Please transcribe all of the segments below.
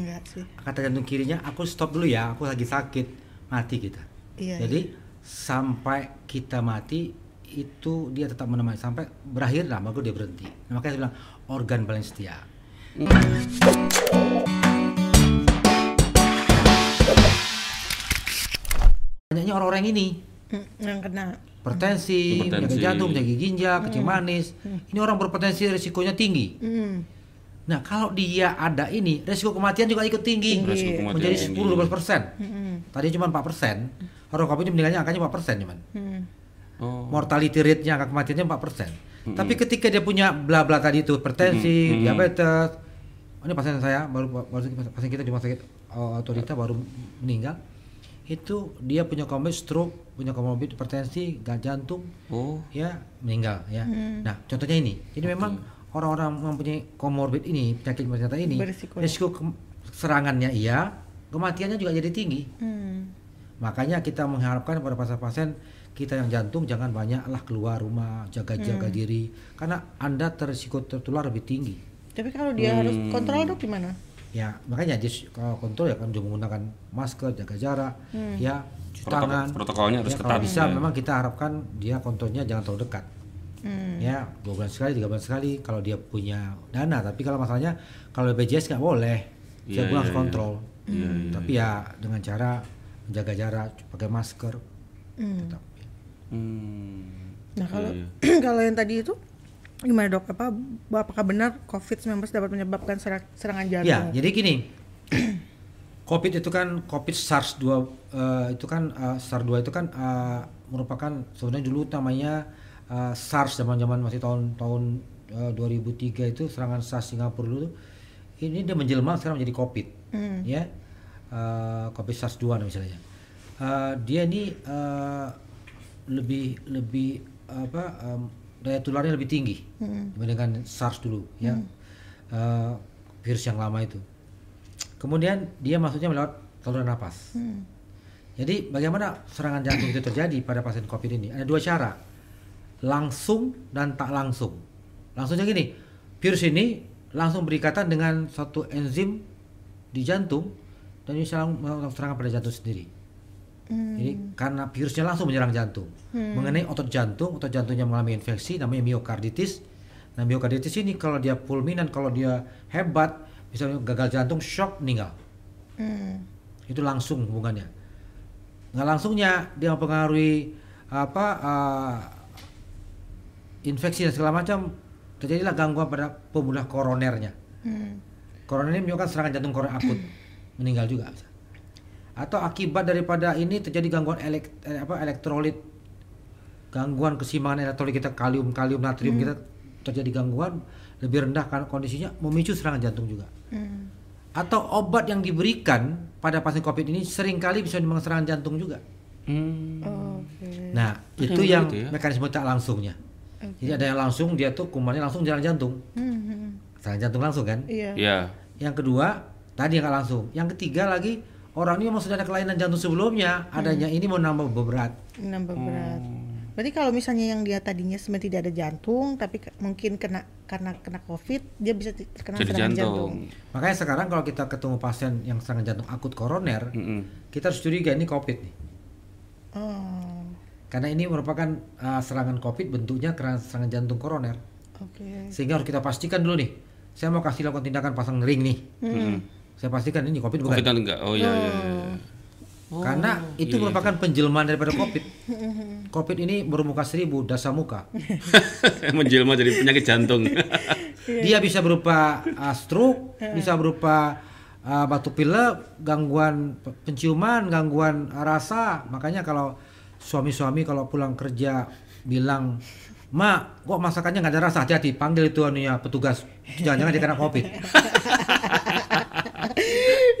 Enggak sih. kata jantung kirinya aku stop dulu ya aku lagi sakit mati kita Iya. jadi sampai kita mati itu dia tetap menemani sampai berakhir lah baru dia berhenti Nah, makanya saya bilang organ paling setia banyaknya orang-orang ini Mm, yang kena. hipertensi, penyakit jantung, penyakit ginjal, kencing manis. Ini orang berpotensi risikonya tinggi. Hmm. Nah, kalau dia ada ini, risiko kematian juga ikut tinggi. Resiko kematian Menjadi tinggi. 10-12 persen. Hmm. Tadi cuma 4 persen. Orang COVID ini meninggalnya angkanya 4 persen cuman. Hmm. Oh. Mortality rate-nya, angka kematiannya 4 persen. Tapi ketika dia punya bla bla tadi itu, hipertensi, Mm-mm. diabetes, oh, ini pasien saya baru baru pasien kita di rumah sakit uh, otorita baru meninggal. Itu dia punya komorbid stroke, punya komorbid hipertensi, gak jantung, Oh. ya meninggal ya. Nah, contohnya ini. Jadi memang orang-orang mempunyai komorbid ini, penyakit penyakit ini, Berisiko. risiko ke- serangannya iya, kematiannya juga jadi tinggi. Hmm. Makanya kita mengharapkan kepada pasien-pasien kita yang jantung jangan banyaklah keluar rumah, jaga-jaga diri karena Anda terisiko tertular lebih tinggi. Tapi kalau dia harus kontrol dok gimana? Ya, makanya dia kalau kontrol ya kan dia menggunakan masker, jaga jarak, ya cuci Protokol- tangan. protokolnya harus Ya, ketat. Kalau bisa ya. memang kita harapkan dia kontrolnya jangan terlalu dekat. Hmm. Ya, dua bulan sekali, tiga bulan sekali kalau dia punya dana. Tapi kalau masalahnya kalau BPJS nggak boleh, Iya, dia pulang iya, harus iya. kontrol. Iya, iya, Tapi ya dengan cara menjaga jarak, pakai masker. Hmm. tetap. Hmm. Nah kalau Iya, kalau yang tadi itu gimana dok? Apa apakah benar COVID-19 dapat menyebabkan serang- serangan jantung? Ya, jadi gini. COVID itu kan COVID SARS-2 eh, itu kan eh, SARS-2 itu kan eh, merupakan sebenarnya dulu namanya eh, SARS zaman-zaman masih tahun-tahun eh, 2003 itu serangan SARS Singapura dulu. Ini dia menjelma sekarang menjadi COVID. Hmm. Ya. Eh, COVID SARS-2 misalnya. Eh, dia ini eh, lebih lebih apa em, daya tularnya lebih tinggi Hmm. dibandingkan SARS dulu ya. Eh, virus yang lama itu. Kemudian dia masuknya melewat saluran napas. Hmm. Jadi bagaimana serangan jantung itu terjadi pada pasien COVID ini? Ada dua cara, langsung dan tak langsung. Langsungnya gini, virus ini langsung berikatan dengan satu enzim di jantung dan bisa melakukan serangan pada jantung sendiri. Hmm. Jadi karena virusnya langsung menyerang jantung. Mengenai otot jantung, otot jantungnya mengalami infeksi namanya miokarditis. Nah, miokarditis ini kalau dia fulminan, kalau dia hebat, misalnya gagal jantung, shock, meninggal. Hmm. Itu langsung hubungannya. Nggak langsungnya dia mempengaruhi apa eh, infeksi dan segala macam terjadilah gangguan pada pembuluh koronernya. Hmm. Koroner ini menyebabkan serangan jantung koroner akut, meninggal juga. bisa. Atau akibat daripada ini terjadi gangguan elek, eh, apa, elektrolit, gangguan keseimbangan elektrolit kita kalium, kalium, natrium kita terjadi gangguan lebih rendah kan kondisinya memicu serangan jantung juga. Hmm. Atau obat yang diberikan pada pasien COVID ini sering kali bisa menyebabkan serangan jantung juga. Hmm. Oke. Nah, Ada itu yang ya? mekanisme tak langsungnya. Oke. Jadi ada yang langsung dia tuh kumannya langsung jalan jantung, Hmm, hmm. serangan jantung langsung kan? Iya. Ya. Yang kedua, tadi yang nggak langsung. Yang ketiga lagi, orang ini memang sudah ada kelainan jantung sebelumnya, adanya ini mau nambah berat. Nambah berat. Berarti kalau misalnya yang dia tadinya sebenarnya tidak ada jantung, tapi ke- mungkin kena karena kena COVID, dia bisa terkena Jadi serangan jantung. jantung. Makanya sekarang kalau kita ketemu pasien yang serangan jantung akut koroner, Mm-mm. kita harus curiga ini COVID nih. Oh, Karena ini merupakan uh, serangan COVID bentuknya karena serangan jantung koroner. oke. Sehingga harus kita pastikan dulu nih. Saya mau kasih lakukan tindakan pasang ring nih. Mm-mm. Saya pastikan ini COVID bukan. Covid enggak? Oh iya iya. iya. Oh, Karena itu iya, merupakan penjelmaan daripada COVID. COVID ini bermuka seribu, dasa muka. Menjelma jadi penyakit jantung. Dia bisa berupa uh, stroke, bisa berupa uh, batuk pilek, gangguan pe- penciuman, gangguan rasa. Makanya kalau suami-suami kalau pulang kerja bilang, "Mak, kok masakannya nggak ada rasa?" Hati-hati, panggil itu anunya petugas. Jangan-jangan dia kena COVID.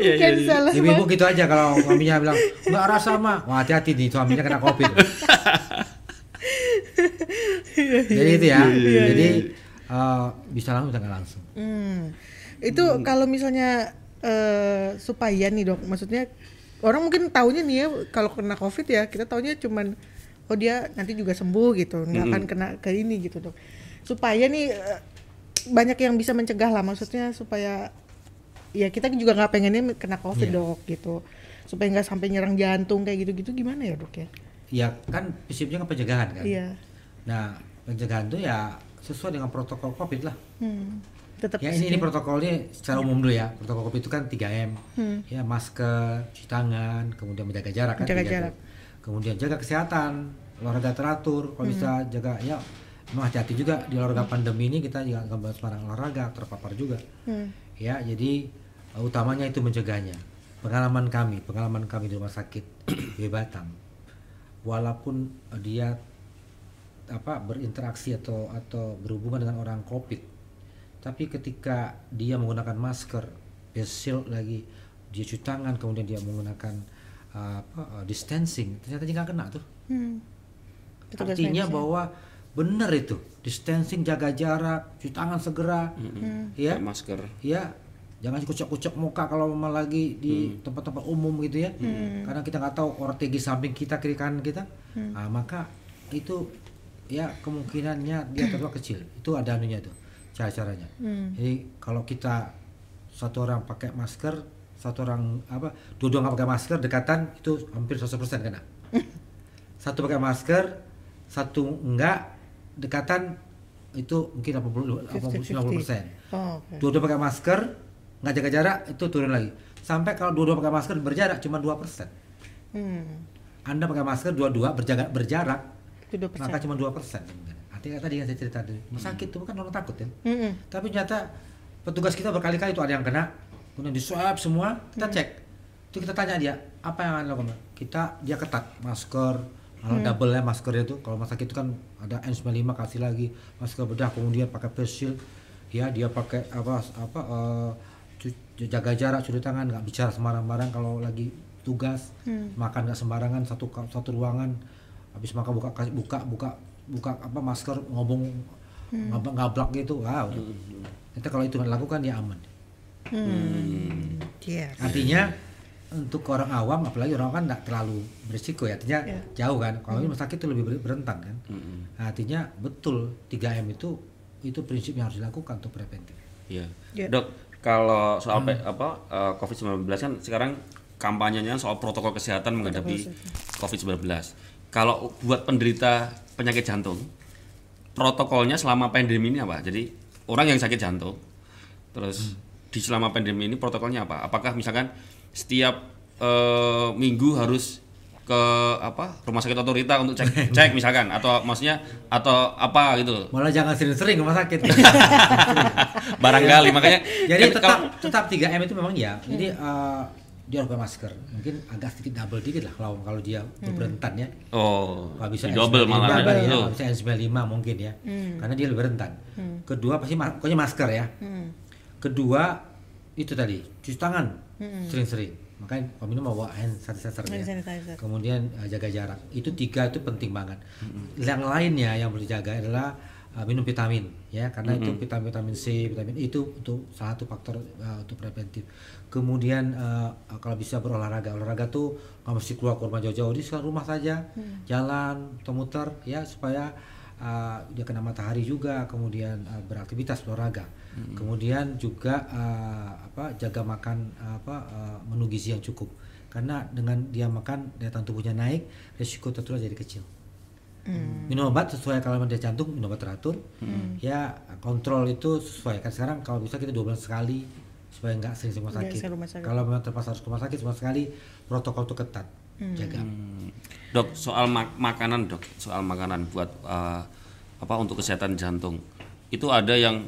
Iya, iya, iya. salah Ibu-ibu gitu aja kalau suaminya bilang, "Nggak rasa, Mak." Wah, hati-hati nih suaminya kena COVID. Jadi itu ya. Jadi uh, bisa langsung bisa nggak langsung. Hmm. Itu kalau misalnya eh, supaya nih dok, maksudnya orang mungkin taunya nih ya kalau kena COVID ya kita taunya cuman oh dia nanti juga sembuh gitu, nggak akan kena ke ini gitu dok. Supaya nih eh, banyak yang bisa mencegah lah, maksudnya supaya ya kita juga nggak pengennya kena covid Iya. dok gitu supaya nggak sampai nyerang jantung kayak gitu-gitu gimana ya dok ya Ya kan prinsipnya kan pencegahan kan. iya Nah pencegahan itu ya sesuai dengan protokol covid lah. hmm. Tetap Ya ini, ini protokolnya secara umum dulu ya. Protokol covid itu kan 3M. Hmm. Ya masker, cuci tangan, kemudian menjaga jarak kan. Menjaga jarak. Kemudian jaga kesehatan, olahraga teratur. Kalau bisa Hmm. jaga ya memang hati-hati juga di olahraga pandemi ini kita juga nggak boleh sembarang olahraga terpapar juga. Hmm. Ya jadi uh, utamanya itu mencegahnya. Pengalaman kami, pengalaman kami di rumah sakit di Batam, walaupun uh, dia apa berinteraksi atau atau berhubungan dengan orang COVID, tapi ketika dia menggunakan masker, face shield lagi, dia cuci tangan, kemudian dia menggunakan uh, apa uh, distancing, ternyata dia nggak kena tuh. Hmm. Petugas Artinya medis ya. bahwa benar itu distancing, jaga jarak, cuci tangan segera, ya. Pakai masker. ya jangan kucek-kucek muka kalau memang lagi di tempat-tempat umum gitu ya. Karena kita nggak tahu ortegi samping kita kiri kanan kita. Nah, maka itu ya kemungkinannya dia terlalu kecil. Itu ada anunya tuh cara-caranya. Hmm. jadi kalau kita satu orang pakai masker satu orang apa dua-dua nggak pakai masker dekatan itu hampir 100% kena. Satu pakai masker satu enggak dekatan itu mungkin 80 80 90 persen. Oh, dua-dua pakai masker nggak jaga jarak itu turun lagi. Sampai kalau dua-dua pakai masker berjarak cuma dua persen. Hmm. anda pakai masker dua-dua berjaga berjarak itu dua persen. maka cuma dua persen artinya tadi yang saya cerita tadi. Sakit itu kan orang takut kan Hmm. tapi ternyata petugas kita berkali-kali itu ada yang kena kemudian di swab semua kita cek. Itu kita tanya dia apa yang anda lakukan kita dia ketat masker. Malah double ya maskernya itu kalau rumah sakit itu kan ada N95 kasih lagi masker bedah kemudian pakai face shield. Ya dia pakai apa apa cu- jaga jarak cuci tangan nggak bicara sembarang-barang. Kalau lagi tugas makan nggak sembarangan satu satu ruangan. Habis makan buka buka buka buka apa masker ngomong ngabak ngablak gitu wow Nanti kalau itu dilakukan ya aman Hmm. Yes. artinya untuk orang awam apalagi orang kan nggak terlalu berisiko ya artinya Iya. jauh kan kalau ini rumah sakit itu lebih berentan kan. Nah, artinya betul 3M itu itu prinsip yang harus dilakukan untuk preventif Iya. Iya. Dok, kalau soal pe- apa eh, COVID-19 kan sekarang kampanyenya soal protokol kesehatan menghadapi COVID-19. Kalau buat penderita penyakit jantung, protokolnya selama pandemi ini apa? Jadi orang yang sakit jantung, terus di selama pandemi ini protokolnya apa? Apakah misalkan setiap eh, minggu harus ke apa rumah sakit otorita untuk cek cek misalkan? Atau maksudnya atau apa gitu malah jangan sering-sering ke rumah sakit. Barangkali makanya jadi kan tetap kalau- tetap 3M itu memang ya jadi eh, dia harus pakai masker. Mungkin agak sedikit double dikit lah kalau kalau dia udah berentan ya. Oh, Nggak bisa double N95 malah ya, ya. nggak bisa N95 mungkin ya. Karena dia lebih rentan. Kedua pasti ma- pokoknya masker ya. Hmm. kedua itu tadi cuci tangan. Sering-sering. Makanya kalau minum bawa hand sanitizer ya. Hand sanitizer. kemudian uh, jaga jarak. Itu tiga itu penting banget. Yang lainnya yang perlu dijaga adalah uh, minum vitamin ya karena itu vitamin vitamin C vitamin E itu untuk salah satu faktor uh, untuk preventif. Kemudian uh, kalau bisa berolahraga olahraga tuh nggak mesti keluar ke rumah jauh-jauh di sekitar rumah saja. Jalan atau muter ya supaya uh, dia kena matahari juga kemudian uh, beraktivitas olahraga kemudian juga uh, apa jaga makan uh, apa uh, menu gizi yang cukup. Karena dengan dia makan daya tahan tubuhnya naik risiko tertular jadi kecil minum obat sesuai kalau dia jantung minum obat teratur ya kontrol itu sesuai kan sekarang kalau bisa kita dua bulan sekali supaya nggak sering ke rumah sakit. rumah sakit. kalau memang terpaksa harus ke rumah sakit sama sekali protokol itu ketat jaga Hmm. Dok, soal mak- makanan, Dok. Soal makanan buat eh, apa untuk kesehatan jantung. Itu ada yang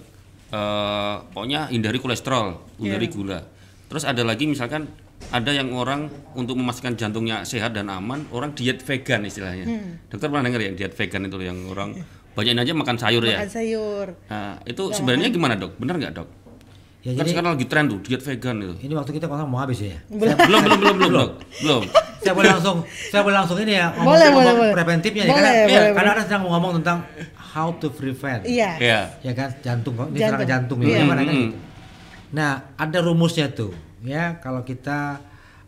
eh, pokoknya hindari kolesterol, hindari Iya. gula. Terus ada lagi misalkan ada yang orang untuk memastikan jantungnya sehat dan aman, orang diet vegan istilahnya. Dokter pernah dengar ya diet vegan itu yang orang banyakin aja makan sayur ya. Makan sayur. Nah, itu sebenarnya gimana, Dok? Benar nggak, Dok? ya kan jadi sekarang lagi tren tuh diet vegan itu. ini waktu kita kalau mau habis ya belum, belum, belum, belum, Dok. Belum. saya boleh langsung saya boleh langsung ini ya ngomong, Boleh, ngomong boleh. preventifnya nih Boleh, karena, boleh, iya, boleh. karena orang sedang ngomong tentang how to prevent Iya. Iya. ya kan jantung ini Jantung. serangan jantung ya gimana kan Hmm. gitu. Nah, ada rumusnya tuh ya kalau kita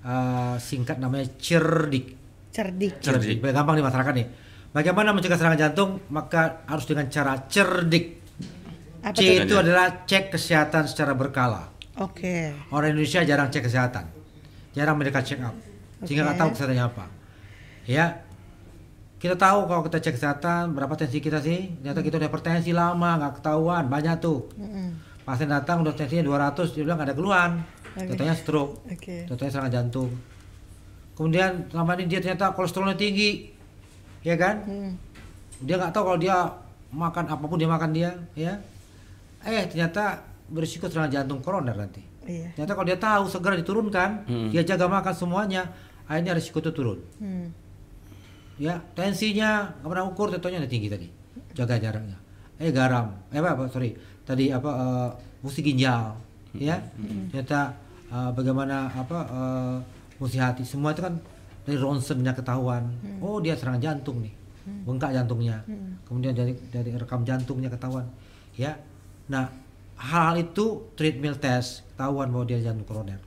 eh, singkat namanya cerdik. Cerdik. Cerdik. Gampang di masyarakat nih. Bagaimana mencegah serangan jantung? Maka harus dengan cara cerdik. Apa C itu adalah cek kesehatan secara berkala. Oke. Orang Indonesia jarang cek kesehatan, jarang mereka check up, sehingga nggak tahu kesehatannya apa. Ya, kita tahu kalau kita cek kesehatan berapa tensi kita sih, ternyata kita udah hipertensi lama nggak ketahuan, banyak tuh. Mm-mm. Pasien datang udah tensinya 200, dia bilang nggak ada keluhan, Oke. katanya stroke, Oke. contohnya serangan jantung. Kemudian selama ini dia ternyata kolesterolnya tinggi, ya kan? Hmm. Dia nggak tahu kalau dia makan apa pun dia makan dia, ya. Eh ternyata berisiko serangan jantung koroner nanti. Iya. Ternyata kalau dia tahu segera diturunkan, Hmm. dia jaga makan semuanya, akhirnya risiko itu turun. Hmm. Ya, tensinya nggak pernah ukur, tentunya tinggi tadi. Jaga jaraknya. Eh garam, eh apa, apa sorry, tadi apa eh, fungsi ginjal, ya. Ternyata eh, bagaimana apa fungsi hati, semua itu kan dari ronsennya ketahuan. Oh dia serangan jantung nih, bengkak jantungnya. Kemudian dari dari rekam jantungnya ketahuan, ya. Nah hal itu treadmill test ketahuan bahwa dia jantung koroner.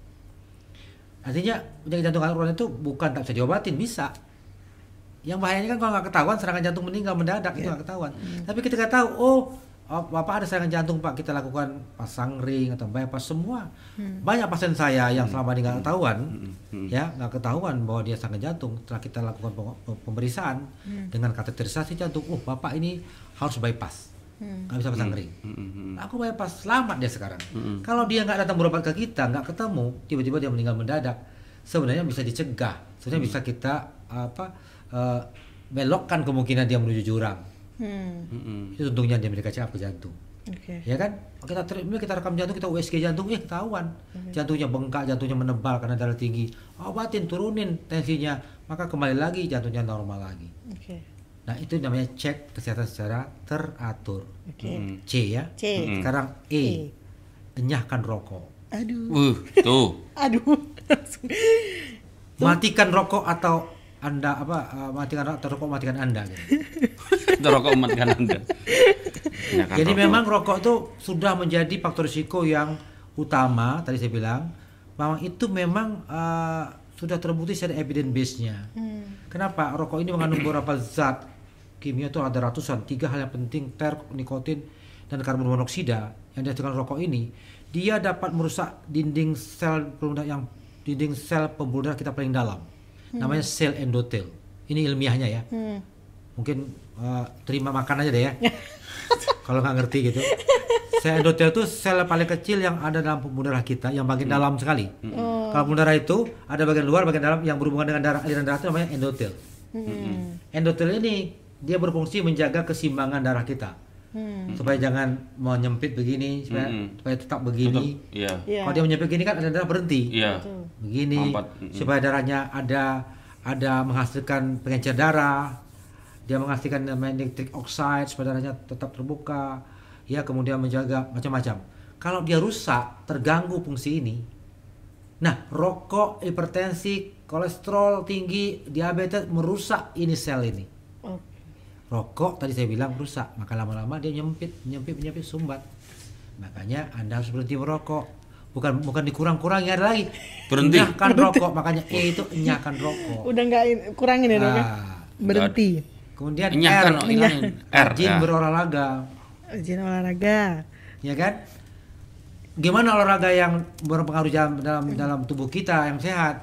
Artinya penyakit jantung koroner itu bukan tak bisa diobatin, bisa. Yang bahayanya kan kalau nggak ketahuan serangan jantung meninggal mendadak itu nggak ketahuan. Tapi ketika tahu, oh, bapak ada serangan jantung pak, kita lakukan pasang ring atau bypass semua. Banyak pasien saya yang selama ini nggak ketahuan, Hmm. ya nggak ketahuan bahwa dia serangan jantung. Setelah kita lakukan pemeriksaan dengan kateterisasi jantung, oh bapak ini harus bypass, Hmm. nggak bisa pasang ring. Hmm, hmm, hmm. Aku bypass, selamat dia sekarang. Mm-mm. Kalau dia nggak datang berobat ke kita, nggak ketemu, tiba-tiba dia meninggal mendadak, sebenarnya bisa dicegah. Sebenarnya bisa kita apa eh, belokkan kemungkinan dia menuju jurang. Hmm. Hmm, hmm. Itu untungnya dia mereka cek jantung. Oke. Ya kan? Kita treatment, kita rekam jantung, kita USG jantung, eh ketahuan. Jantungnya bengkak, jantungnya menebal karena darah tinggi. Obatin, turunin tensinya, maka kembali lagi jantungnya normal lagi. Oke. Nah, itu namanya cek kesehatan secara teratur. Oke. Hmm. C ya. C. Mm-mm. Sekarang E. E. Enyahkan rokok. Aduh. Wuh, tuh. Aduh. Matikan rokok atau Anda apa uh, matikan rokok atau rokok matikan Anda gitu. Itu rokok mematikan Anda. Ya kan, Jadi rokok. memang rokok itu sudah menjadi faktor risiko yang utama tadi saya bilang. Memang itu memang uh, sudah terbukti secara evidence base-nya. Hmm. Kenapa? Rokok ini mengandung beberapa zat kimia itu ada ratusan. Tiga hal yang penting, ter, nikotin, dan karbon monoksida yang dihasilkan rokok ini, dia dapat merusak dinding sel pembuluh darah yang dinding sel pembuluh darah kita paling dalam. Namanya sel endotel. Ini ilmiahnya ya. Hmm. Mungkin uh, terima makan aja deh ya. Kalau nggak ngerti gitu. Sel endotel itu sel paling kecil yang ada dalam pembuluh darah kita, yang bagian dalam sekali. Oh. Kalau pembuluh darah itu ada bagian luar, bagian dalam yang berhubungan dengan darah aliran darah itu namanya endotel. Hmm. Endotel ini dia berfungsi menjaga keseimbangan darah kita Hmm. supaya jangan menyempit begini, supaya, Mm-mm. supaya tetap begini. Tutup. Iya. Iya. Kalau dia menyempit begini kan ada darah berhenti. Iya. Betul. Begini mm-mm. supaya darahnya ada ada menghasilkan pengencer darah. Dia menghasilkan nitric oxide supaya darahnya tetap terbuka. Ya, kemudian menjaga macam-macam. Kalau dia rusak, terganggu fungsi ini. Nah, rokok, hipertensi, kolesterol tinggi, diabetes merusak ini sel ini. Rokok tadi saya bilang rusak, maka lama-lama dia nyempit, nyempit, nyempit, sumbat. Makanya Anda harus berhenti merokok. Bukan bukan dikurang-kurangi ada lagi. Berhenti. Enyahkan rokok, makanya E itu enyahkan rokok. Udah nggak in- kurangin ya dok ya? Ah, Berhenti. kemudian Enyahkan, R, ilangin. R. rajin ya. berolahraga, Izin olahraga. ya kan? Gimana olahraga yang berpengaruh dalam dalam, dalam tubuh kita yang sehat?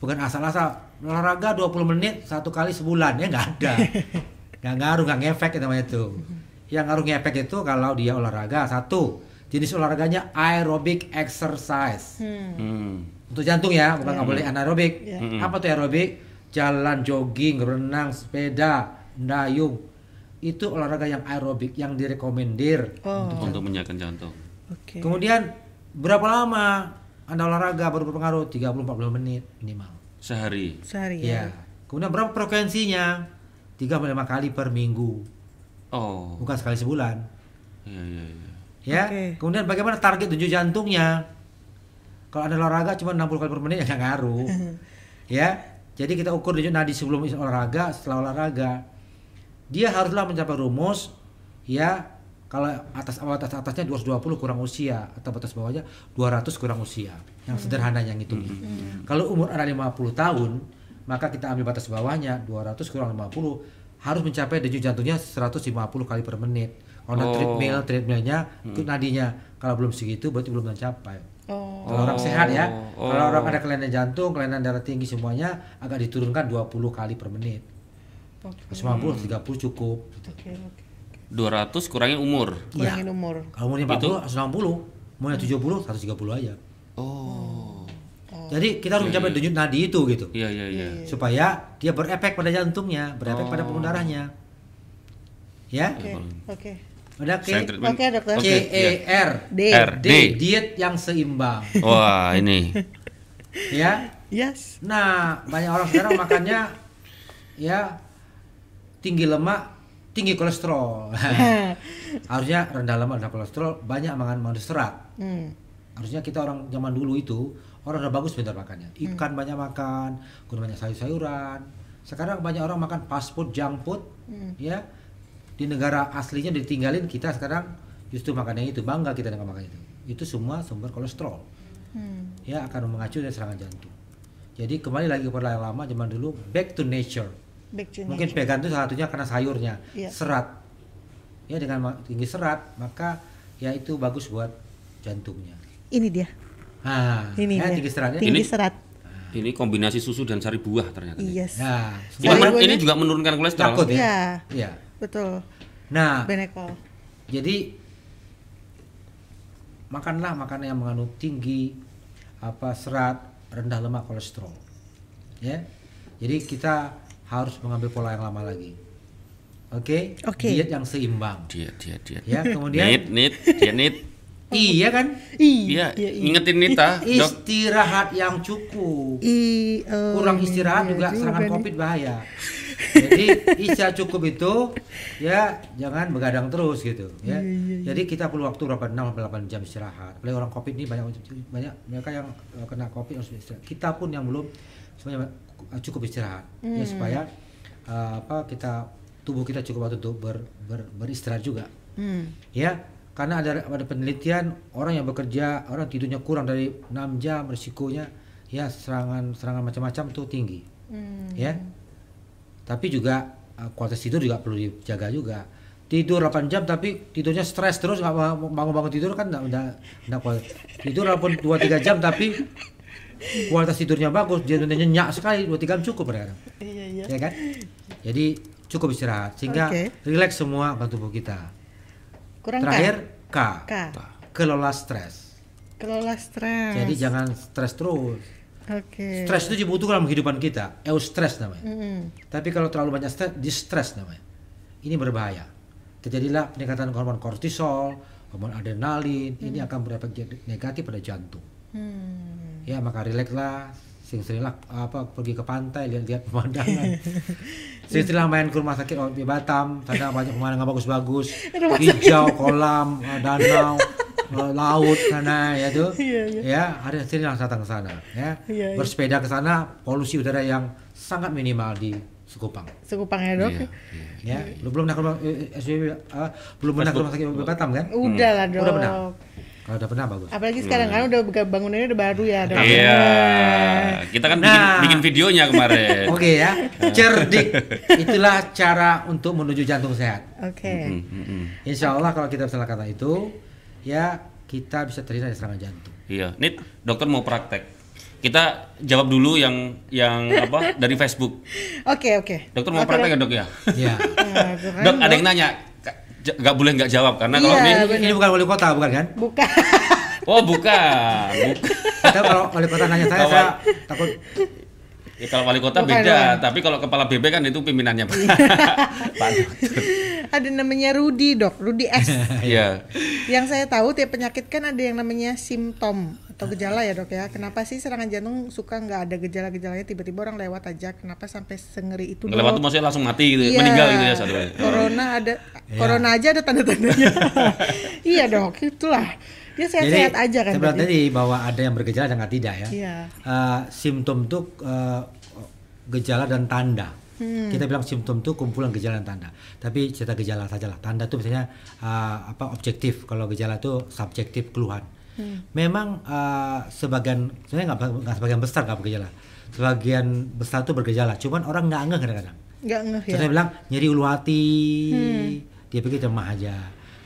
Bukan asal-asal olahraga 20 menit satu kali sebulan ya nggak ada. Nggak ngaruh, nggak ngefek itu namanya itu. Yang ngaruh ngefek itu kalau dia olahraga satu jenis olahraganya aerobic exercise Hmm. Hmm. untuk jantung ya, bukan nggak boleh anaerobik. Mm-mm. Apa tuh aerobik? Jalan, jogging, renang, sepeda, dayung. Itu olahraga yang aerobik yang direkomendir. Oh. Untuk menjaga jantung. Oke. Kemudian berapa lama Anda olahraga baru berpengaruh? 30-40 menit minimal. Sehari. Sehari Ya. ya. Kemudian berapa frekuensinya? 3 5 kali per minggu, Oh. bukan sekali sebulan. Iya, iya, iya. Ya. Oke. Kemudian bagaimana target tujuh jantungnya? Kalau Anda olahraga cuma 60 kali per menit ya nggak ngaruh. ya. Jadi kita ukur denyut nadi sebelum olahraga, setelah olahraga. Dia haruslah mencapai rumus ya kalau atas atas atasnya 220 kurang usia atau batas bawahnya 200 kurang usia. Yang sederhana yang itu. Kalau umur Anda 50 tahun, maka kita ambil batas bawahnya 200 kurang 50 harus mencapai denyut jantungnya 150 kali per menit. Kalau Oh. treadmill, treadmillnya ikut nadinya. Kalau belum segitu berarti belum mencapai. Oh. Kalau orang sehat ya. Oh. Kalau orang ada kelainan jantung, kelainan darah tinggi semuanya agak diturunkan 20 kali per menit. Oke. 90 30 cukup. Oke, oke. 200 kurangin umur. Kurangin umur. Kalau umurnya 40 160, maunya 70 130 aja. Oh. Jadi kita harus mencapai denyut nadi itu gitu. Iya iya iya. Supaya dia berefek pada jantungnya, berefek pada pembuluh darahnya. Ya? Oke. Oke. Udah Saya K. Oke, dokter. C E R D. R. D diet yang seimbang. Wah, ini. ya. Yes. Nah, banyak orang sekarang makannya ya tinggi lemak, tinggi kolesterol. Harusnya rendah lemak, rendah kolesterol, banyak makan makan serat. Hmm. Harusnya kita orang zaman dulu itu orang udah bagus pintar makannya. Ikan banyak makan, kemudian banyak sayur-sayuran. Sekarang banyak orang makan fast food, junk food, ya. Di negara aslinya ditinggalin kita sekarang justru makannya itu bangga kita dengan makan itu. Itu semua sumber kolesterol. Hmm. Ya akan mengacu dari serangan jantung. Jadi kembali lagi kepada yang lama zaman dulu back to nature. Back to Mungkin nature. vegan itu salah satunya karena sayurnya, Iya. serat. Ya dengan tinggi serat, maka ya itu bagus buat jantungnya. Ini dia. Nah, Ini ya, tinggi seratnya. Tinggi Ini- serat. Ini kombinasi susu dan sari buah ternyata. Yes. Nah, Ini, men- ini juga menurunkan kolesterol. takut ya. Iya. Iya. Betul. Nah, Benekol. jadi makanlah makanan yang mengandung tinggi apa serat, rendah lemak, kolesterol. Ya. Jadi kita harus mengambil pola yang lama lagi. Oke? Oke. Diet yang seimbang. Diet, diet, diet. Ya, kemudian Nit, nit, diet, nit. Iya kan? Iya, Iya. ingetin Nita. Istirahat yang cukup. I, oh, kurang istirahat dia juga serangan nih. covid bahaya jadi istirahat cukup itu ya jangan begadang terus gitu ya Iya, jadi kita perlu waktu berapa 6 sampai 8 jam istirahat apalagi orang covid ini banyak banyak mereka yang eh, kena covid harus istirahat kita pun yang belum semuanya eh, cukup istirahat ya Hmm. supaya eh, apa kita tubuh kita cukup waktu untuk ber, ber- beristirahat juga Hmm. ya karena ada ada penelitian orang yang bekerja orang tidurnya kurang dari 6 jam risikonya ya serangan serangan macam-macam tuh tinggi. Hmm. ya. Tapi juga uh, kualitas tidur juga perlu dijaga juga. Tidur 8 jam tapi tidurnya stres terus nggak bangun-bangun tidur kan nggak nggak nggak kuat. Tidur walaupun 2-3 jam tapi kualitas tidurnya bagus dia nyenyak sekali 2-3 jam cukup kadang. Iya, iya. ya kan? Jadi cukup istirahat sehingga Oke. rileks semua organ tubuh kita Kurang terakhir K, K. kelola stres Kelola stres. jadi jangan stres terus Oke. stres itu dibutuhkan dalam kehidupan kita eustress namanya Mm-mm. Tapi kalau terlalu banyak stres, distress namanya. Ini berbahaya. Terjadilah peningkatan hormon kortisol, hormon adrenalin, ini akan berefek negatif pada jantung. Hmm. Ya maka rilekslah, sering-seringlah apa pergi ke pantai lihat-lihat pemandangan. sering-seringlah main ke rumah sakit di Batam, sana banyak pemandangan bagus-bagus, hijau, kolam, eh, danau, eh, laut sana ya tuh. Iya, Ya, hari seringlah datang ke sana ya. Iya, iya. Bersepeda ke sana, polusi udara yang sangat minimal di Sekupang. Sekupangnya dok. Iya, iya. Ya, lu belum pernah ke rumah eh, SBB, belum pernah ke rumah sakit Batam kan? Udah lah dok. Udah pernah? Kalau udah pernah bagus. Apalagi sekarang kan udah bangunannya udah baru ya dok. Iya, kita kan bikin, Nah. bikin videonya kemarin. Oke ya, cerdik. Itulah cara untuk menuju jantung sehat. Oke. Hmm, hmm, hmm. Insya Allah kalau kita bisa lakukan itu, ya kita bisa terhindar dari serangan jantung. Iya, Nit, dokter mau praktek. Kita jawab dulu yang yang apa dari Facebook. Oke oke. Dokter mau Oke, praktek ya Dok. ya? Ya. Nah, kan, Dok, ada yang nanya, nggak boleh nggak jawab karena kalau Iya, ini, bener. Ini bukan wali kota, bukan kan? Bukan. oh bukan. Kita kalau wali kota nanya saya, Kalau- saya takut. Ya, kalau wali kota Bukan, beda, tapi kalau kepala BB kan itu pimpinannya Pak. Pak dokter. ada namanya Rudi dok, Rudi S. Iya. yang saya tahu tiap penyakit kan ada yang namanya simptom atau gejala ya dok ya. Kenapa sih serangan jantung suka nggak ada gejala-gejalanya tiba-tiba orang lewat aja? Kenapa sampai sengeri itu? Ngelewat tuh maksudnya langsung mati gitu, Iya. meninggal gitu ya satu. Corona ada, corona aja ada tanda-tandanya. iya dok, itulah. Dia sehat-sehat aja kan. berarti? tadi bahwa ada yang bergejala dan nggak tidak ya. Iya. Eh, simptom itu eh, gejala dan tanda. Hmm. Kita bilang simptom itu kumpulan gejala dan tanda. Tapi cerita gejala sajalah. Tanda itu misalnya eh, apa objektif. Kalau gejala itu subjektif keluhan. Hmm. Memang eh, sebagian sebenarnya nggak sebagian besar nggak bergejala. Sebagian besar itu bergejala. Cuman orang nggak ngeh kadang-kadang. Nggak ngeh ya. Saya bilang nyeri ulu hati, Hmm. dia pikir demam aja.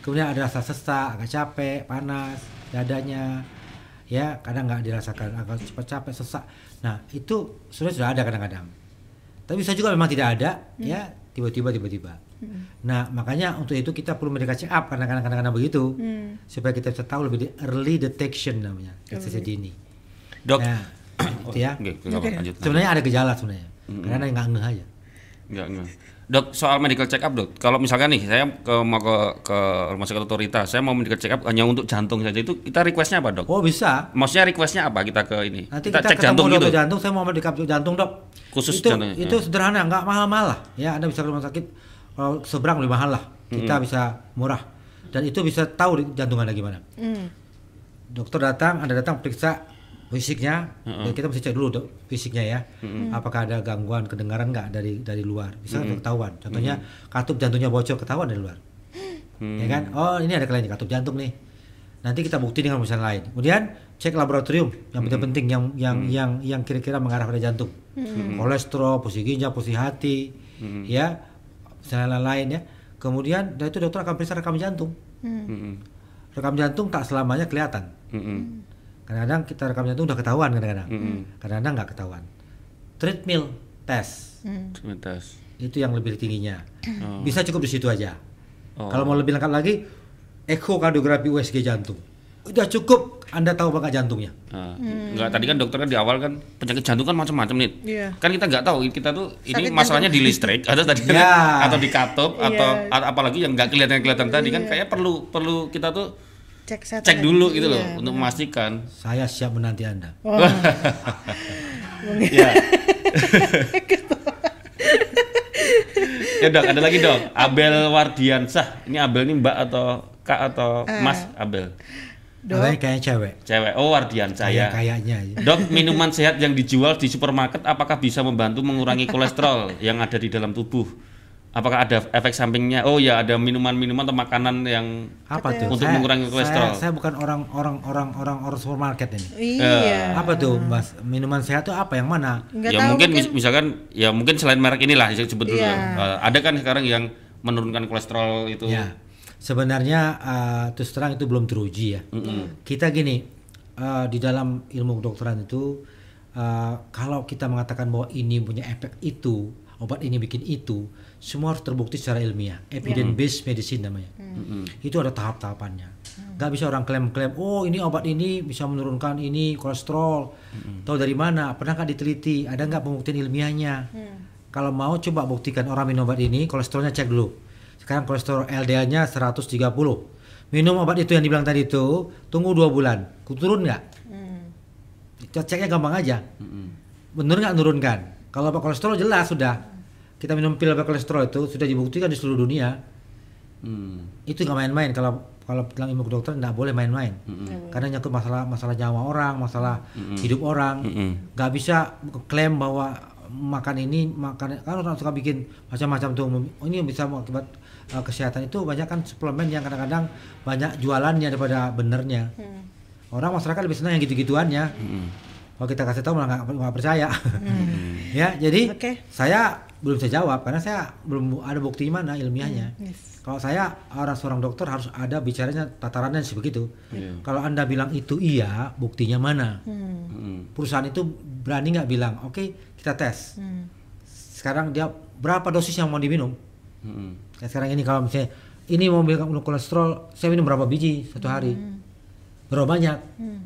Kemudian ada rasa sesak, agak capek, panas, dadanya. ya kadang nggak dirasakan agak cepat capek sesak nah itu sudah sudah ada kadang-kadang tapi bisa juga memang tidak ada ya tiba-tiba tiba-tiba nah makanya untuk itu kita perlu medical check up kadang-kadang kadang-kadang begitu Hmm. supaya kita bisa tahu lebih di early detection namanya deteksi dini Dok. nah itu ya Oke, nggak apa, lanjut. sebenarnya ada gejala sebenarnya karena nggak ngeh aja Enggak, enggak. Dok, soal medical check up, Dok. Kalau misalkan nih saya ke mau ke ke rumah sakit otoritas, saya mau medical check up hanya untuk jantung saja itu kita requestnya apa, Dok? oh bisa Maksudnya requestnya apa kita ke ini? Nanti kita, kita, cek jantung gitu. jantung, saya mau medical jantung dok. Khusus itu, jantung, Itu ya. sederhana, nggak mahal-mahal lah. Ya, anda bisa ke rumah sakit kalau seberang lebih mahal lah. Kita bisa murah dan itu bisa tahu jantung anda gimana. Hmm. Dokter datang, anda datang periksa fisiknya, dan kita mesti cek dulu dok fisiknya ya. Apakah ada gangguan kedengaran nggak dari dari luar? Bisa ketahuan. Contohnya katup jantungnya bocor ketahuan dari luar. Ya kan? Oh ini ada kelainan katup jantung nih. Nanti kita bukti dengan pemeriksaan lain. Kemudian cek laboratorium yang penting-penting yang yang yang yang kira-kira mengarah pada jantung. Kolesterol, posisi ginjal, posisi hati, ya, misalnya lain ya. Kemudian dari itu dokter akan periksa rekam jantung. Mm-mm. Rekam jantung tak selamanya kelihatan. Mm-mm. Kadang-kadang kita rekam jantung udah ketahuan kadang-kadang. Kadang-kadang nggak ketahuan. Treadmill test Sebentar. itu yang lebih tingginya. Bisa cukup di situ aja. Oh. Kalau mau lebih lengkap lagi, ekokardiografi USG jantung. Udah cukup Anda tahu bakal jantungnya. Nah, Enggak, tadi kan dokter kan di awal kan penyakit jantung kan macam-macam nih. Iya. Kan kita nggak tahu kita tuh ini Sakit masalahnya di listrik atau tadi kan- Ya. atau di katup atau Iya. a- apalagi yang nggak kelihatan-kelihatan tadi kan kayak perlu perlu kita tuh Cek cek dulu gitu loh Iya, untuk memastikan. Saya siap menanti Anda. Wah, ya. ya dok, ada lagi dok. Abel Wardiansah. Ini Abel ini Mbak atau Kak atau Mas Abel? Dok. Kayak cewek. Cewek. Oh Wardiansah ya. Kayak kayaknya. Dok, minuman sehat yang dijual di supermarket apakah bisa membantu mengurangi kolesterol yang ada di dalam tubuh? Apakah ada efek sampingnya? Oh ya, ada minuman-minuman atau makanan yang Apa tuh? Untuk Saya- mengurangi kolesterol. Saya, saya bukan orang orang orang orang orang supermarket ini. Iya. Apa tuh, Mas? Minuman sehat tuh apa yang mana? Nggak ya tahu, mungkin, mis- misalkan ya mungkin selain merek inilah saya sebut dulu. Iya. Eh, ada kan sekarang yang menurunkan kolesterol itu. Ya, sebenarnya uh, terus terang itu belum teruji ya. Kita gini uh, di dalam ilmu kedokteran itu uh, kalau kita mengatakan bahwa ini punya efek itu, obat ini bikin itu, semua harus terbukti secara ilmiah, evidence based medicine namanya. Itu ada tahap-tahapannya. Gak bisa orang klaim-klaim, oh ini obat ini bisa menurunkan ini kolesterol. Tahu dari mana? Pernah nggak diteliti? Ada nggak pembuktian ilmiahnya? Kalau mau coba buktikan orang minum obat ini, kolesterolnya cek dulu. Sekarang kolesterol LDL-nya 130. Minum obat itu yang dibilang tadi itu, tunggu dua bulan. Turun nggak? Kita Ceknya gampang aja. Bener nggak nurunkan? Kalau obat kolesterol jelas sudah. Kita minum pil obat kolesterol itu sudah dibuktikan di seluruh dunia. Hmm. Itu nggak main-main. Kalau kalau bilang ilmu kedokteran nggak boleh main-main. Karena nyangkut masalah masalah nyawa orang, masalah hidup orang. Mm-mm. nggak bisa klaim bahwa makan ini makan kan orang suka bikin macam-macam tuh oh, ini bisa mengakibat uh, kesehatan itu banyak kan suplemen yang kadang-kadang banyak jualannya daripada benernya orang masyarakat lebih senang yang gitu-gituannya kalau kita kasih tahu malah nggak percaya ya jadi Oke. saya belum bisa jawab karena saya belum ada bukti mana ilmiahnya Yes. kalau saya orang seorang dokter harus ada bicaranya tatarannya sebegitu Iya. kalau anda bilang itu iya buktinya mana Hmm. Mm. perusahaan itu berani nggak bilang oke kita tes. Hmm. sekarang dia berapa dosis yang mau diminum? Mm. kayak sekarang ini kalau misalnya ini mau bilang kolesterol saya minum berapa biji satu hari? Berapa banyak? Hmm.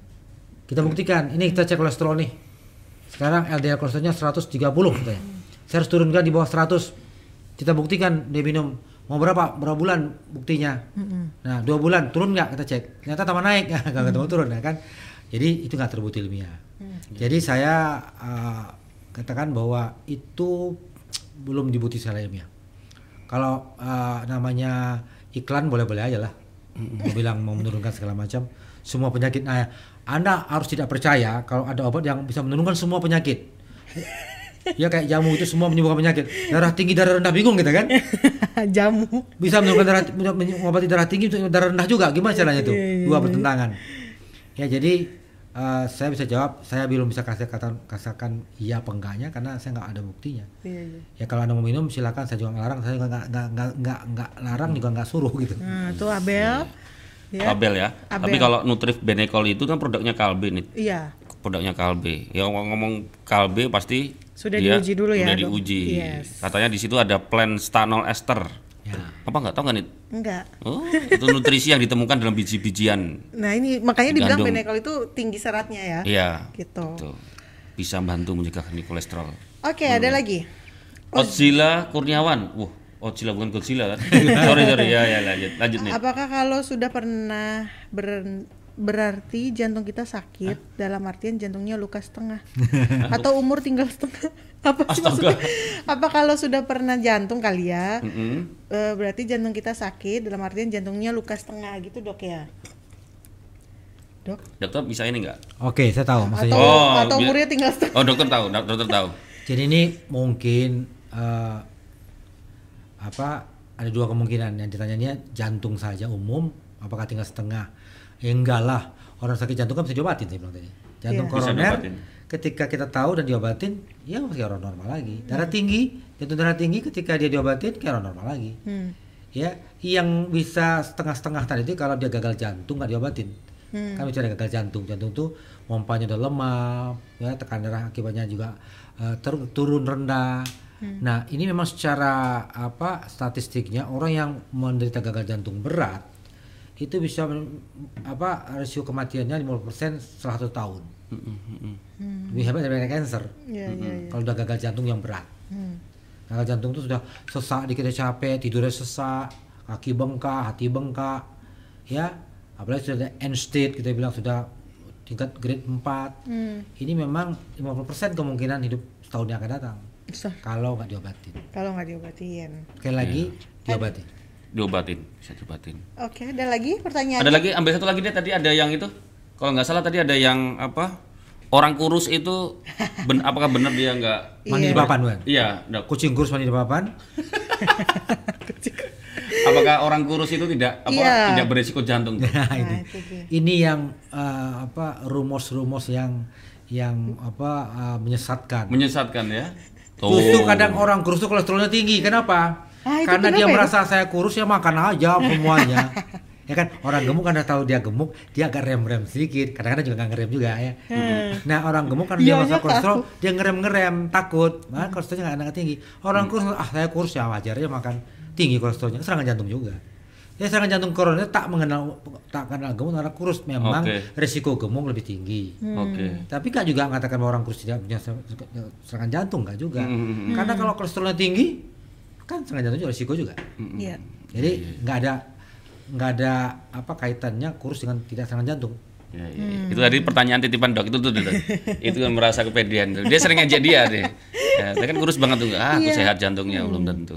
kita buktikan ini kita cek kolesterol nih. Sekarang LDL kolesterolnya 130 katanya. Saya harus turunkan di bawah 100 kita buktikan dia minum. Mau berapa? Berapa bulan buktinya? Nah dua bulan turun nggak? Kita cek. Ternyata tambah naik. Nggak ketemu turun ya kan? Jadi itu nggak terbukti ilmiah. Jadi saya uh, katakan bahwa itu belum dibukti secara ilmiah kalau uh, namanya iklan boleh-boleh aja lah. Mau bilang mau menurunkan segala macam semua penyakit. Nah anda harus tidak percaya kalau ada obat yang bisa menurunkan semua penyakit. Ya kayak jamu itu semua menyembuhkan penyakit. Darah tinggi darah rendah bingung kita kan? Jamu. bisa menurunkan darah mengobati darah tinggi darah rendah juga. Gimana caranya tuh? Iya, iya, dua bertentangan. Ya jadi eh, saya bisa jawab saya belum bisa kasih kata katakan iya apa enggaknya karena saya nggak ada buktinya Iya, iya. ya kalau anda mau minum silakan saya juga nggak larang saya juga nggak nggak nggak nggak nggak larang juga nggak suruh gitu Nah, tuh Abel. Ya. Abel ya. Abel. Tapi kalau Nutrif Benecol itu kan produknya Kalbe nih. Iya. Produknya Kalbe. Ya ngomong Kalbe pasti Sudah dia diuji dulu ya, Sudah diuji. Yes. Katanya di situ ada plan stanol ester. Ya. Apa nggak tahu nggak nih? Enggak. Oh, itu nutrisi yang ditemukan dalam biji-bijian. Nah, ini makanya dibilang benekol itu tinggi seratnya ya. Iya. Gitu. Tuh. Bisa membantu mencegah kolesterol. Oke, ada lagi. Odzilla Kurniawan. Wah, Odzilla bukan Godzilla kan? sorry, sorry. Ya, ya lanjut. Lanjut nih. Apakah kalau sudah pernah ber- berarti jantung kita sakit dalam artian jantungnya luka setengah atau umur tinggal setengah? Apa sih maksudnya? Apa kalau sudah pernah jantung kali ya? Mm-mm. eh, berarti jantung kita sakit dalam artian jantungnya luka setengah gitu dok ya? Dok? Dokter bisa ini nggak? Oke, saya tahu maksudnya. Atau Oh, atau umurnya tinggal setengah? Oh, dokter tahu. dok- Dokter tahu. Jadi ini mungkin eh, apa ada dua kemungkinan yang ditanyanya jantung saja umum apakah tinggal setengah ya enggak lah orang sakit jantung kan bisa diobatin saya bilang tadi jantung. Bisa koroner ketika kita tahu dan diobatin ya masih orang normal lagi darah tinggi jantung darah tinggi ketika dia diobatin kayak orang normal lagi Hmm. ya yang bisa setengah-setengah tadi itu kalau dia gagal jantung nggak diobatin Hmm. kan bicara gagal jantung jantung tuh pompanya udah lemah ya tekan darah akibatnya juga ter- turun rendah Hmm. nah ini memang secara apa statistiknya orang yang menderita gagal jantung berat itu bisa apa rasio kematiannya 50% setelah satu tahun lebih hebat daripada cancer Iya, iya, iya. kalau udah gagal jantung yang berat Hmm. Gagal jantung itu sudah sesak, dikit capek, tidurnya sesak, kaki bengkak, hati bengkak, ya. Apalagi sudah ada end state, kita bilang sudah tingkat grade 4. Hmm. Ini memang 50% kemungkinan hidup setahun yang akan datang Bisa. kalau nggak diobatin. Kalau nggak diobatin. Sekali lagi diobatin. Diobatin, bisa diobatin. Oke, ada lagi pertanyaan? Ada lagi, ambil satu lagi deh tadi ada yang itu. Kalau nggak salah tadi ada yang apa? Orang kurus itu ben- apakah benar dia nggak Mandi di papan bukan? Iya. Kucing kurus mandi di papan, Apakah orang kurus itu tidak apa Iya. tidak berisiko jantung? Dok? Nah, Nah, ini. Ini yang eh, apa rumus-rumus yang yang apa eh, menyesatkan. Menyesatkan ya. Justru kadang orang kurus tuh kolesterolnya tinggi. Kenapa? Ah, itu Karena dia ya? merasa saya kurus ya makan aja semuanya. ya kan orang gemuk karena tahu dia gemuk dia agak rem-rem sedikit kadang-kadang juga nggak ngerem juga ya nah orang gemuk karena dia Dianya merasa kolesterol takut. dia ngerem-ngerem takut nah kolesterolnya nggak nggak tinggi orang kurus ah saya kurus ya wajar aja makan tinggi kolesterolnya serangan jantung juga ya serangan jantung koroner tak mengenal tak kenal gemuk orang kurus memang Oke. risiko gemuk lebih tinggi Oke. tapi kan juga mengatakan bahwa orang kurus tidak punya ser- serangan jantung nggak juga. Hmm. Karena kalau kolesterolnya tinggi, kan serangan jantung juga risiko juga. Iya. Jadi nggak ada nggak ada apa kaitannya kurus dengan tidak serangan jantung. Ya, ya, ya. Itu tadi pertanyaan titipan dok itu tuh dok. itu kan merasa kepedean tuh. Dia sering ngejek dia deh. Ya, dia kan kurus banget tuh. Ah, aku Iya. sehat jantungnya belum tentu.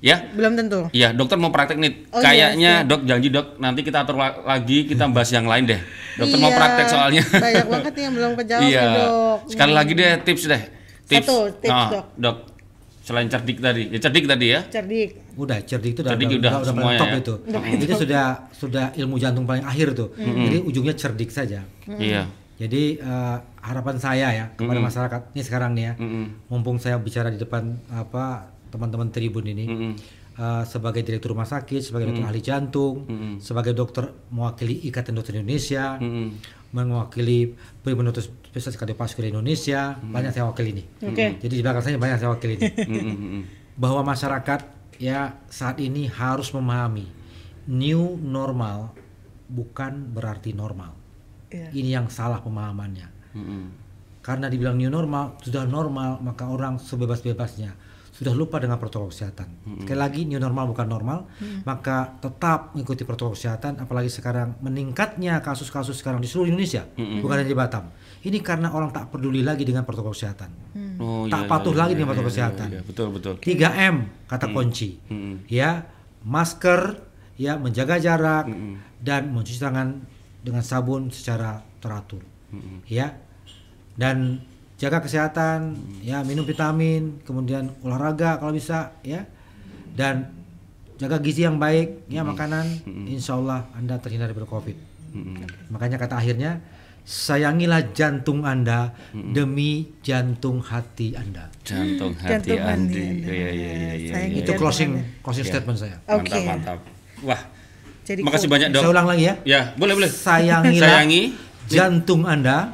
Ya, Belum tentu. Iya, dokter mau praktek nih. Oh, iya, Kayaknya dok janji dok nanti kita atur la- lagi kita bahas yang lain deh. Dokter mau Iya, praktek soalnya. Banyak banget yang belum kejawab iya. nih, dok. Sekali lagi deh tips deh. Tips. Satu, tips, Nah, dok. dok. Selain cerdik tadi, ya cerdik tadi ya. Cerdik. Udah cerdik itu udah Cerdik udah, udah udah, semuanya ya. itu. Itu sudah sudah ilmu jantung paling akhir tuh. Jadi ujungnya cerdik saja. Iya. Jadi eh, harapan saya ya kepada masyarakat ini sekarang nih ya, Mm-mm. mumpung saya bicara di depan apa teman-teman Tribun ini, Mm-mm. eh, sebagai direktur rumah sakit, sebagai dokter ahli jantung, Mm-mm. sebagai dokter mewakili Ikatan Dokter Indonesia, Mm-mm. Mewakili Pemerintah Spesialis Kardiovaskular Indonesia, banyak saya wakili nih. Oke. Jadi di belakang saya banyak saya wakili nih. Mm-mm, mm-mm. Bahwa masyarakat ya saat ini harus memahami new normal bukan berarti normal. Iya. Ini yang salah pemahamannya. Mm-mm. Karena dibilang new normal, sudah normal, maka orang sebebas-bebasnya sudah lupa dengan protokol kesehatan. Sekali lagi new normal bukan normal, maka tetap mengikuti protokol kesehatan apalagi sekarang meningkatnya kasus-kasus sekarang di seluruh Indonesia, bukan hanya di Batam. Ini karena orang tak peduli lagi dengan protokol kesehatan. Oh, Tak iya, patuh iya, lagi iya, dengan protokol iya, kesehatan. iya, betul betul. 3M kata kunci. Mm-mm. Ya, masker, ya menjaga jarak Mm-mm. dan mencuci tangan dengan sabun secara teratur. Mm-mm. Ya. Dan jaga kesehatan, ya minum vitamin, kemudian olahraga kalau bisa, ya. Dan jaga gizi yang baik, ya makanan, insya Allah Anda terhindar dari Covid. Makanya kata akhirnya, sayangilah jantung Anda demi jantung hati Anda. Jantung hati Jantung Andi. Anda. Iya iya iya iya. Sayangi iya. Itu closing Anda. closing Iya. statement saya. Oke. Mantap mantap. Wah, Jadi Makasih coach. banyak dok. Saya ulang lagi ya. Ya, boleh boleh. Sayangilah Sayangi. jantung Anda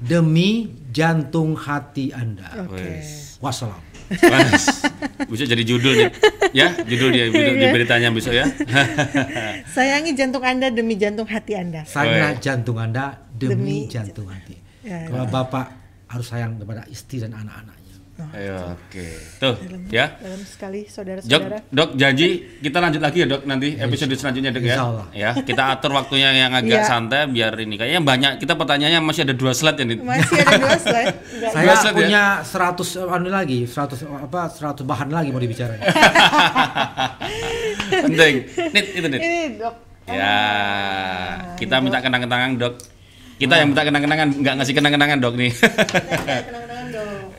demi jantung hati Anda. Oke. Wes. Wassalam. Mas, bisa jadi judul nih. Ya, judul dia di di beritanya besok ya. Sayangi jantung Anda demi jantung hati Anda. Sayangilah Weh. jantung Anda demi, Demi jantung hati. Ya, Kalau Bapak harus sayang kepada istri dan anak-anaknya. Ayo, oke. Tuh, ya. Dalam sekali saudara-saudara. dok janji kita lanjut lagi ya dok nanti episode selanjutnya dok ya. Ya, kita atur waktunya yang agak Iya. santai biar ini kayaknya banyak kita pertanyaannya masih ada dua slide ini. Masih ada dua slide. Enggak. Saya Dua slide ya? punya 100 anu lagi, 100 apa 100 bahan lagi mau dibicarain. Penting. Nit, itu nit. Ini dok. Ya, kita minta kenang-kenangan dok. Kita yang minta kenang-kenangan, nggak ngasih kenang-kenangan dok nih.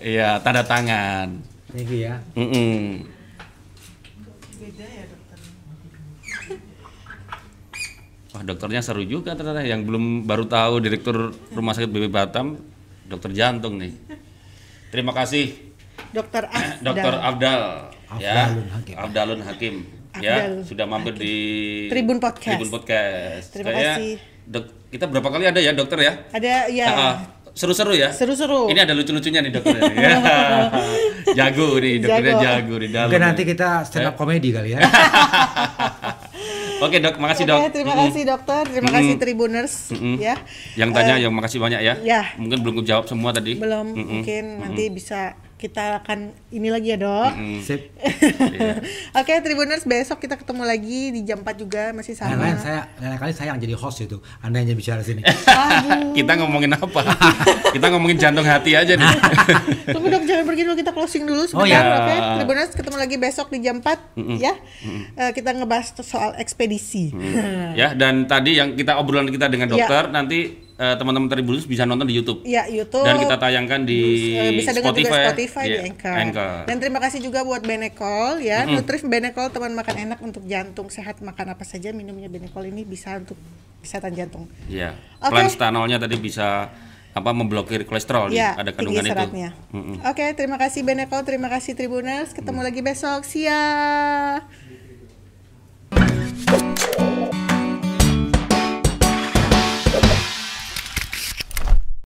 Iya, tanda tangan. Thank you ya. Beda ya dokter. Wah dokternya seru juga ternyata yang belum baru tahu direktur rumah sakit BB Batam, dokter jantung nih. Terima kasih Dokter Afdal. Dokter Abdal, ya, Afdalun Hakim. Abdalun Hakim, ya Afdal. sudah mampir di Tribun Podcast. Tribun Podcast. Terima Kayaknya kasih. dok, kita berapa kali ada ya dokter ya? Ada ya. Ah, ah. Seru-seru ya. Seru-seru. Ini ada lucu-lucunya nih dokternya. nih, ya. jago nih dokternya Jago. jago di dalam. Mungkin nanti kita stand up komedi kali ya. Oke dok, makasih Oke, dok. terima Mm-mm. kasih dokter, terima kasih Tribuners Mm-mm. ya. Yang tanya yang makasih banyak ya. ya. Mungkin belum jawab semua tadi. Belum Mm-mm. mungkin nanti bisa kita akan ini lagi ya, Dok. Mm. Sip. Iya. Oke, Tribuners besok kita ketemu lagi di jam 4 juga masih sama. Lain-lain saya lain kali saya yang jadi host itu. Anda yang jadi bicara sini. Aduh. Kita ngomongin apa? kita ngomongin jantung hati aja nih. Tunggu dok, jangan pergi dulu kita closing dulu sebentar, Oh, iya. oke? Tribuners ketemu lagi besok di jam 4 ya. Eh, kita ngebahas soal ekspedisi. ya, dan tadi yang kita obrolan kita dengan Ya. dokter nanti eh, teman-teman Tribunus bisa nonton di YouTube. Ya, YouTube. Dan kita tayangkan di Eh, bisa dengar Spotify, juga Spotify Iya, di Anchor. Anchor. Dan terima kasih juga buat Benekol ya. Nutrif Benekol teman makan enak untuk jantung sehat makan apa saja minumnya Benekol ini bisa untuk kesehatan jantung. Iya. Oke. Planstanolnya tadi bisa apa memblokir kolesterol Ya, ada kandungan itu. seratnya. Mm-mm. Oke, terima kasih Benekol, terima kasih Tribuners. Ketemu lagi besok. Siap.